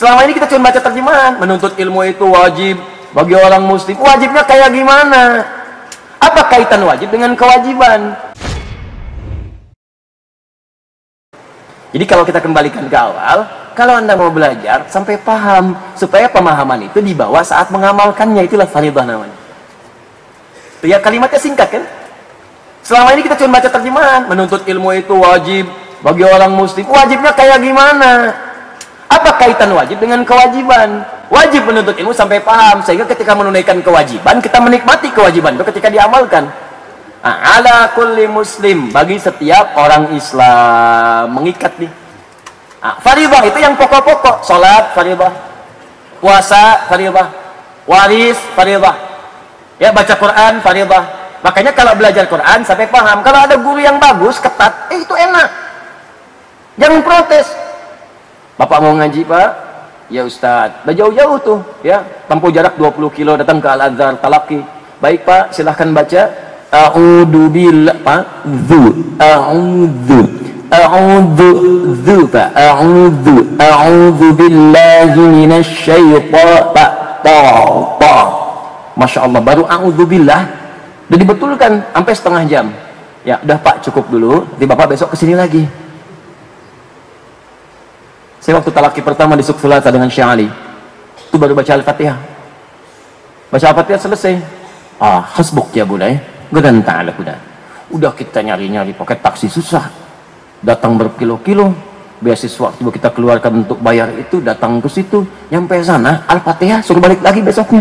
Selama ini kita cuma baca terjemahan, menuntut ilmu itu wajib bagi orang muslim. Wajibnya kayak gimana? Apa kaitan wajib dengan kewajiban? Jadi kalau kita kembalikan ke awal, kalau Anda mau belajar sampai paham supaya pemahaman itu dibawa saat mengamalkannya itulah faridah namanya. Ya kalimatnya singkat kan? Selama ini kita cuma baca terjemahan, menuntut ilmu itu wajib bagi orang muslim. Wajibnya kayak gimana? Apa kaitan wajib dengan kewajiban? Wajib menuntut ilmu sampai paham sehingga ketika menunaikan kewajiban kita menikmati kewajiban itu ketika diamalkan. Nah, ala kulli muslim bagi setiap orang Islam mengikat nih. Nah, faridah itu yang pokok-pokok, salat faridah, puasa faridah, waris faridah. Ya baca Quran faridah. Makanya kalau belajar Quran sampai paham, kalau ada guru yang bagus, ketat, eh itu enak. Jangan protes. Bapak mau ngaji pak? Ya Ustadz, udah jauh-jauh tuh ya, tempuh jarak 20 kilo datang ke Al-Azhar, talaki. Baik pak, silahkan baca. A'udhu billah, pak, zu, a'udhu, a'udhu, zu pak, a'udhu, a'udhu billahi minasyaitan, pak, ta, ta. Masya Allah, baru a'udhu billah, udah dibetulkan sampai setengah jam. Ya, udah pak cukup dulu, di bapak besok ke sini lagi. Saya waktu talaki pertama di dengan Syekh Ali. Itu baru baca Al-Fatihah. Baca Al-Fatihah selesai. Ah, hasbuk ya budaya. Gedan ta'ala kuda. Udah kita nyari-nyari pakai taksi susah. Datang berkilo-kilo. Beasiswa coba kita keluarkan untuk bayar itu datang ke situ nyampe sana Al-Fatihah suruh balik lagi besoknya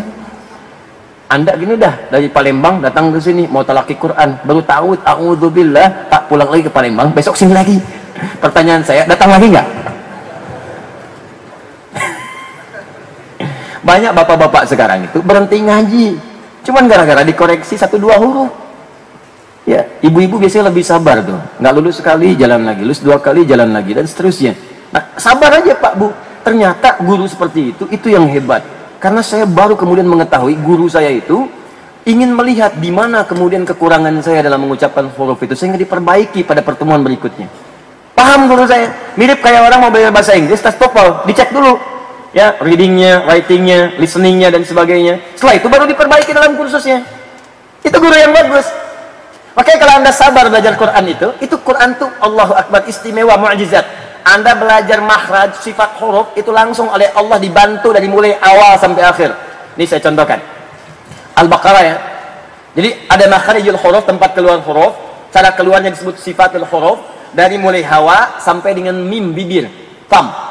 anda gini dah dari Palembang datang ke sini mau talaki Quran baru tahu a'udzubillah tak pulang lagi ke Palembang besok sini lagi pertanyaan saya datang lagi nggak banyak bapak-bapak sekarang itu berhenti ngaji. Cuman gara-gara dikoreksi satu dua huruf. Ya ibu-ibu biasanya lebih sabar tuh. Nggak lulus sekali jalan lagi. Lulus dua kali jalan lagi. Dan seterusnya. Nah, sabar aja pak bu. Ternyata guru seperti itu itu yang hebat. Karena saya baru kemudian mengetahui guru saya itu ingin melihat di mana kemudian kekurangan saya dalam mengucapkan huruf itu sehingga diperbaiki pada pertemuan berikutnya. Paham guru saya? Mirip kayak orang mau belajar bahasa Inggris tes TOEFL dicek dulu ya readingnya, writingnya, listeningnya dan sebagainya. Setelah itu baru diperbaiki dalam kursusnya. Itu guru yang bagus. Makanya kalau anda sabar belajar Quran itu, itu Quran tuh Allahu Akbar istimewa mu'jizat. Anda belajar makhraj sifat huruf itu langsung oleh Allah dibantu dari mulai awal sampai akhir. Ini saya contohkan. Al-Baqarah ya. Jadi ada makhrijul huruf, tempat keluar huruf. Cara keluarnya disebut sifatul huruf. Dari mulai hawa sampai dengan mim bibir. Fam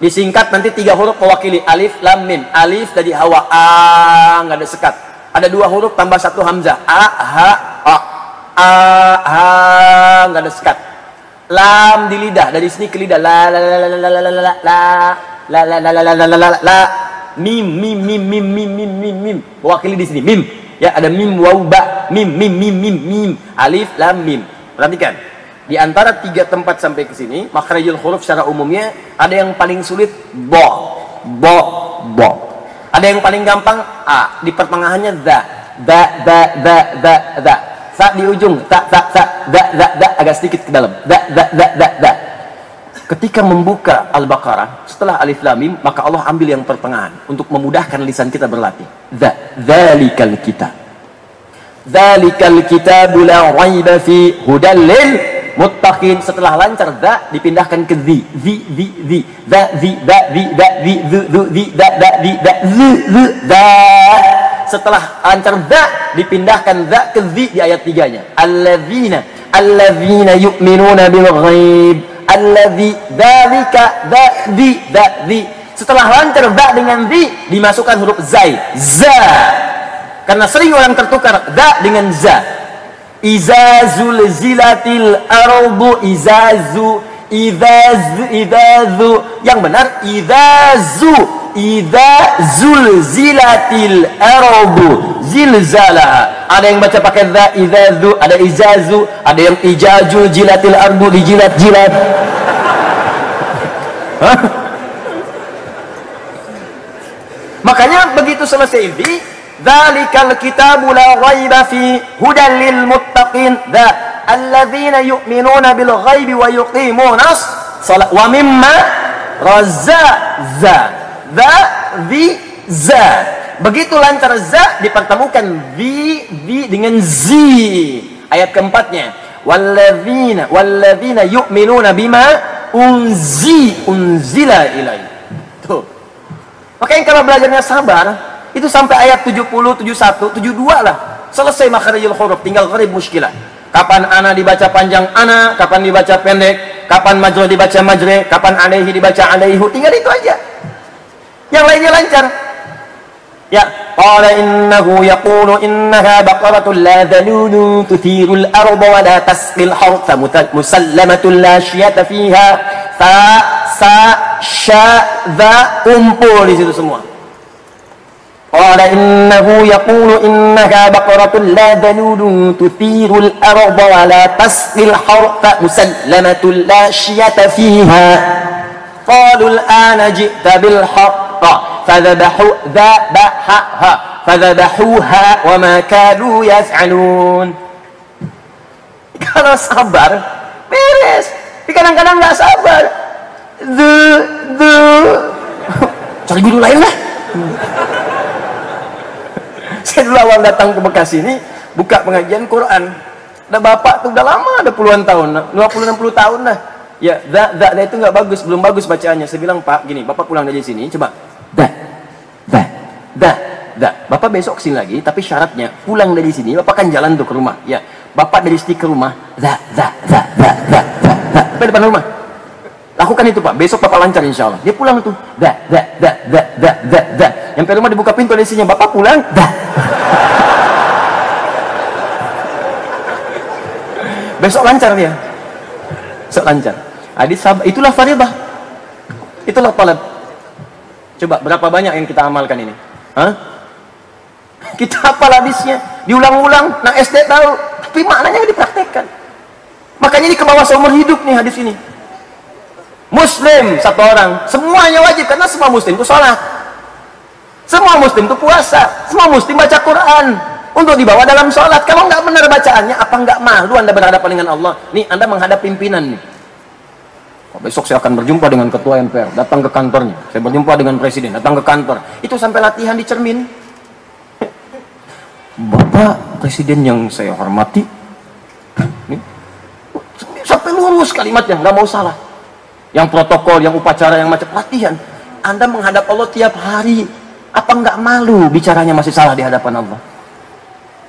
disingkat nanti tiga huruf mewakili alif lam mim alif dari hawa a nggak ada sekat ada dua huruf tambah satu hamzah a ha a a ha nggak ada sekat lam di lidah dari sini ke lidah la la la la la la la la la la la la la la la la la mim mim mim mim mim mim mim mim mewakili di sini mim ya ada mim waw ba mim mim mim mim mim alif lam mim perhatikan di antara tiga tempat sampai ke sini, makhrajul huruf secara umumnya ada yang paling sulit bo, bo, bo. Ada yang paling gampang a, di pertengahannya da, da, da, da, da, da. Sa di ujung, ta, ta, ta, da, da, da, agak sedikit ke dalam. Da, da, da, da, da. Ketika membuka Al-Baqarah setelah Alif Lam Mim, maka Allah ambil yang pertengahan untuk memudahkan lisan kita berlatih. Da, dzalikal kitab. Dzalikal kitabu la raiba fi hudal lil muttaqin setelah lancar da dipindahkan ke zi. Zi zi zi. Da zi da zi da zi zu zu zi da da zi da zu zu da. Setelah lancar da dipindahkan da ke zi di ayat tiganya. Alladzina alladzina yu'minuna bil ghaib. Alladzi dzalika da zi da zi. Setelah lancar da dengan zi dimasukkan huruf zai. Za. Karena sering orang tertukar da dengan za izazul zilatil ardu izazu izazu izazu yang benar izazu izazul zilatil ardu. Zilzala ada yang baca pakai za izazu ada izazu ada yang ijaju jilatil ardu dijilat jilat. Makanya begitu selesai ini Dzalikal kitabu la ghaiba fi hudan lil muttaqin. Alladzina yu'minuna bil ghaibi wa yuqimuna salat wa mimma raza za za zi za. Begitu lancar za dipertemukan vi vi dengan zi. Ayat keempatnya. Walladzina walladzina yu'minuna bima unzi unzila ilai. Tuh. Makanya kalau belajarnya sabar itu sampai ayat 70 71 72 lah. Selesai makharijul huruf tinggal gharib muskilah kapan ana dibaca panjang ana kapan dibaca pendek kapan majro dibaca majre kapan alaihi dibaca alaihu tinggal itu aja. Yang lainnya lancar. Ya qala innahu yaqulu innaha baqaratun la dhalulu tuthiru al-arda wa la tasqi al-hartha musallamatun la syiyata fiha. Fa sa sya dha kumpul di situ semua قال إنه يقول إنها بقرة لا ذلول تثير الأرض ولا تسقي الحرث مسلمة لا شية فيها. قالوا الآن جئت بالحق فذبحوا ذبحها فذبحوها وما كانوا يفعلون. Kalau sabar beres. Tapi kadang-kadang nggak sabar. The the cari guru lain lah. Saya dulu awal datang ke Bekasi ini buka pengajian Quran. Ada bapak tuh udah lama ada puluhan tahun 50 60 tahun dah. Ya da da, da itu nggak bagus belum bagus bacaannya. Saya bilang pak gini bapak pulang dari sini coba. Da da da da bapak besok sini lagi tapi syaratnya pulang dari sini bapak kan jalan tuh ke rumah. Ya bapak dari sini ke rumah da da da da da da da depan rumah lakukan itu pak. Besok bapak lancar insya Allah dia pulang tuh. Da da da da da da da. Sampai rumah dibuka pintu sini bapak pulang? Da. Besok lancar dia. Besok lancar. Hadis sahabat itulah faridah. Itulah talab. Coba berapa banyak yang kita amalkan ini? Hah? kita hafal hadisnya diulang-ulang. Nah SD tahu tapi maknanya dipraktekkan. Makanya ini ke bawah seumur hidup nih hadis ini muslim satu orang. Semuanya wajib karena semua muslim itu sholat. Semua muslim itu puasa. Semua muslim baca Quran untuk dibawa dalam sholat. Kalau nggak benar bacaannya apa nggak malu anda berhadapan dengan Allah? Nih anda menghadap pimpinan nih. Besok saya akan berjumpa dengan ketua MPR datang ke kantornya. Saya berjumpa dengan presiden. Datang ke kantor. Itu sampai latihan di cermin. Bapak presiden yang saya hormati. Nih, sampai lurus kalimatnya. Nggak mau salah yang protokol yang upacara yang macam. Latihan. Anda menghadap Allah tiap hari. Apa nggak malu bicaranya masih salah di hadapan Allah?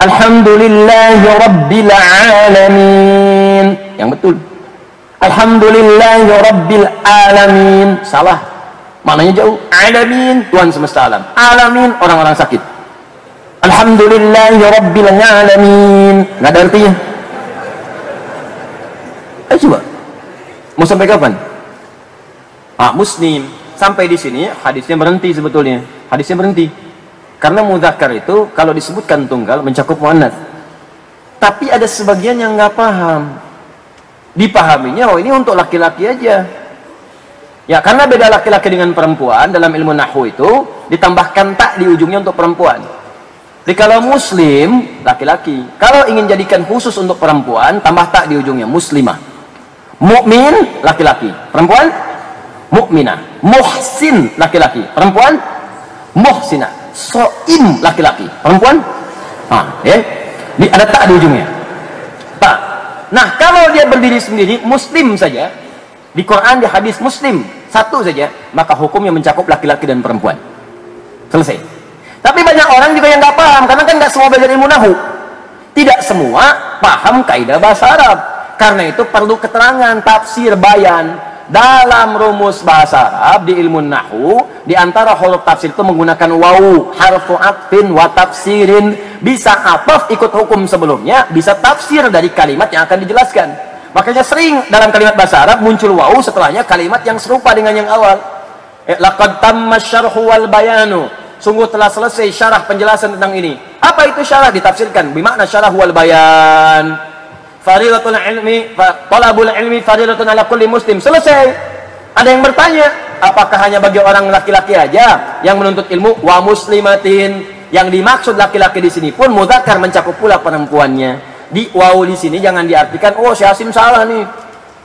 Alhamdulillahi Rabbil Alamin. Yang betul. Alhamdulillahi Rabbil Alamin. Salah. Maknanya jauh. Alamin. Tuhan semesta alam. Alamin orang-orang sakit. Alhamdulillahi Rabbil Alamin. Nggak ada artinya? Ayo coba. Mau sampai kapan ah muslim sampai di sini hadisnya berhenti sebetulnya hadisnya berhenti karena mudzakkar itu kalau disebutkan tunggal mencakup muannats. Tapi ada sebagian yang nggak paham. Dipahaminya oh ini untuk laki-laki aja. Ya karena beda laki-laki dengan perempuan dalam ilmu nahwu itu ditambahkan tak di ujungnya untuk perempuan. Jadi kalau muslim laki-laki, kalau ingin jadikan khusus untuk perempuan tambah tak di ujungnya muslimah. Mukmin laki-laki, perempuan mukminah. Muhsin laki-laki, perempuan? Muhsinah. Soim laki-laki. Perempuan? Ah ya. Di, ada tak di ujungnya? Tak. Nah kalau dia berdiri sendiri muslim saja di Quran di hadis muslim satu saja maka hukumnya mencakup laki-laki dan perempuan. Selesai. Tapi banyak orang juga yang nggak paham karena kan nggak semua belajar ilmu nahu. Tidak semua paham kaidah bahasa Arab. Karena itu perlu keterangan tafsir bayan dalam rumus bahasa Arab di ilmu nahu di antara huruf tafsir itu menggunakan wawu harfu atfin wa tafsirin. Bisa ataf ikut hukum sebelumnya bisa tafsir dari kalimat yang akan dijelaskan. Makanya sering dalam kalimat bahasa Arab muncul wawu setelahnya kalimat yang serupa dengan yang awal. Eh, laqad tamma syarhu wal bayanu. Sungguh telah selesai syarah penjelasan tentang ini. Apa itu syarah ditafsirkan? Bermakna syarah wal bayan faridatul ilmi talabul ilmi faridatun ala kulli muslim. Selesai. Ada yang bertanya apakah hanya bagi orang laki-laki aja yang menuntut ilmu? Wa muslimatin. Yang dimaksud laki-laki di sini pun mudzakkar mencakup pula perempuannya. Di wawu di sini jangan diartikan oh si Asim salah nih.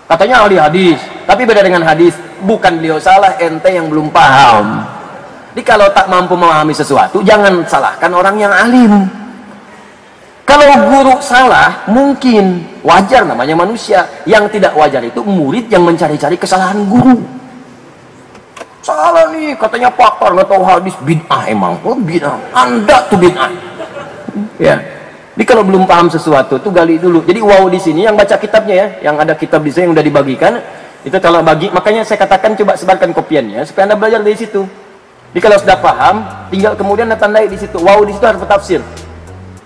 Katanya ahli hadis. Tapi beda dengan hadis bukan beliau salah ente yang belum paham. Jadi kalau tak mampu memahami sesuatu jangan salahkan orang yang alim kalau guru salah mungkin wajar namanya manusia. Yang tidak wajar itu murid yang mencari-cari kesalahan guru. Salah nih katanya pakar nggak tahu hadis bid'ah emang. Oh bid'ah. Anda tuh bid'ah. Ya. Jadi kalau belum paham sesuatu tuh gali dulu. Jadi wow di sini yang baca kitabnya ya. Yang ada kitab di sini yang udah dibagikan itu kalau bagi. Makanya saya katakan coba sebarkan kopiannya supaya anda belajar dari situ. Jadi kalau sudah paham tinggal kemudian anda tandai di situ. Wow di situ harus tafsir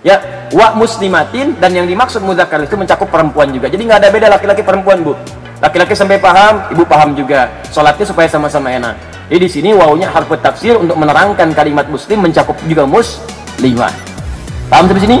ya wa muslimatin dan yang dimaksud mudzakkar itu mencakup perempuan juga. Jadi nggak ada beda laki-laki perempuan bu. Laki-laki sampai paham ibu paham juga. Sholatnya supaya sama-sama enak. Jadi di sini wawunya harus tafsir untuk menerangkan kalimat muslim mencakup juga muslimah. Paham sampai sini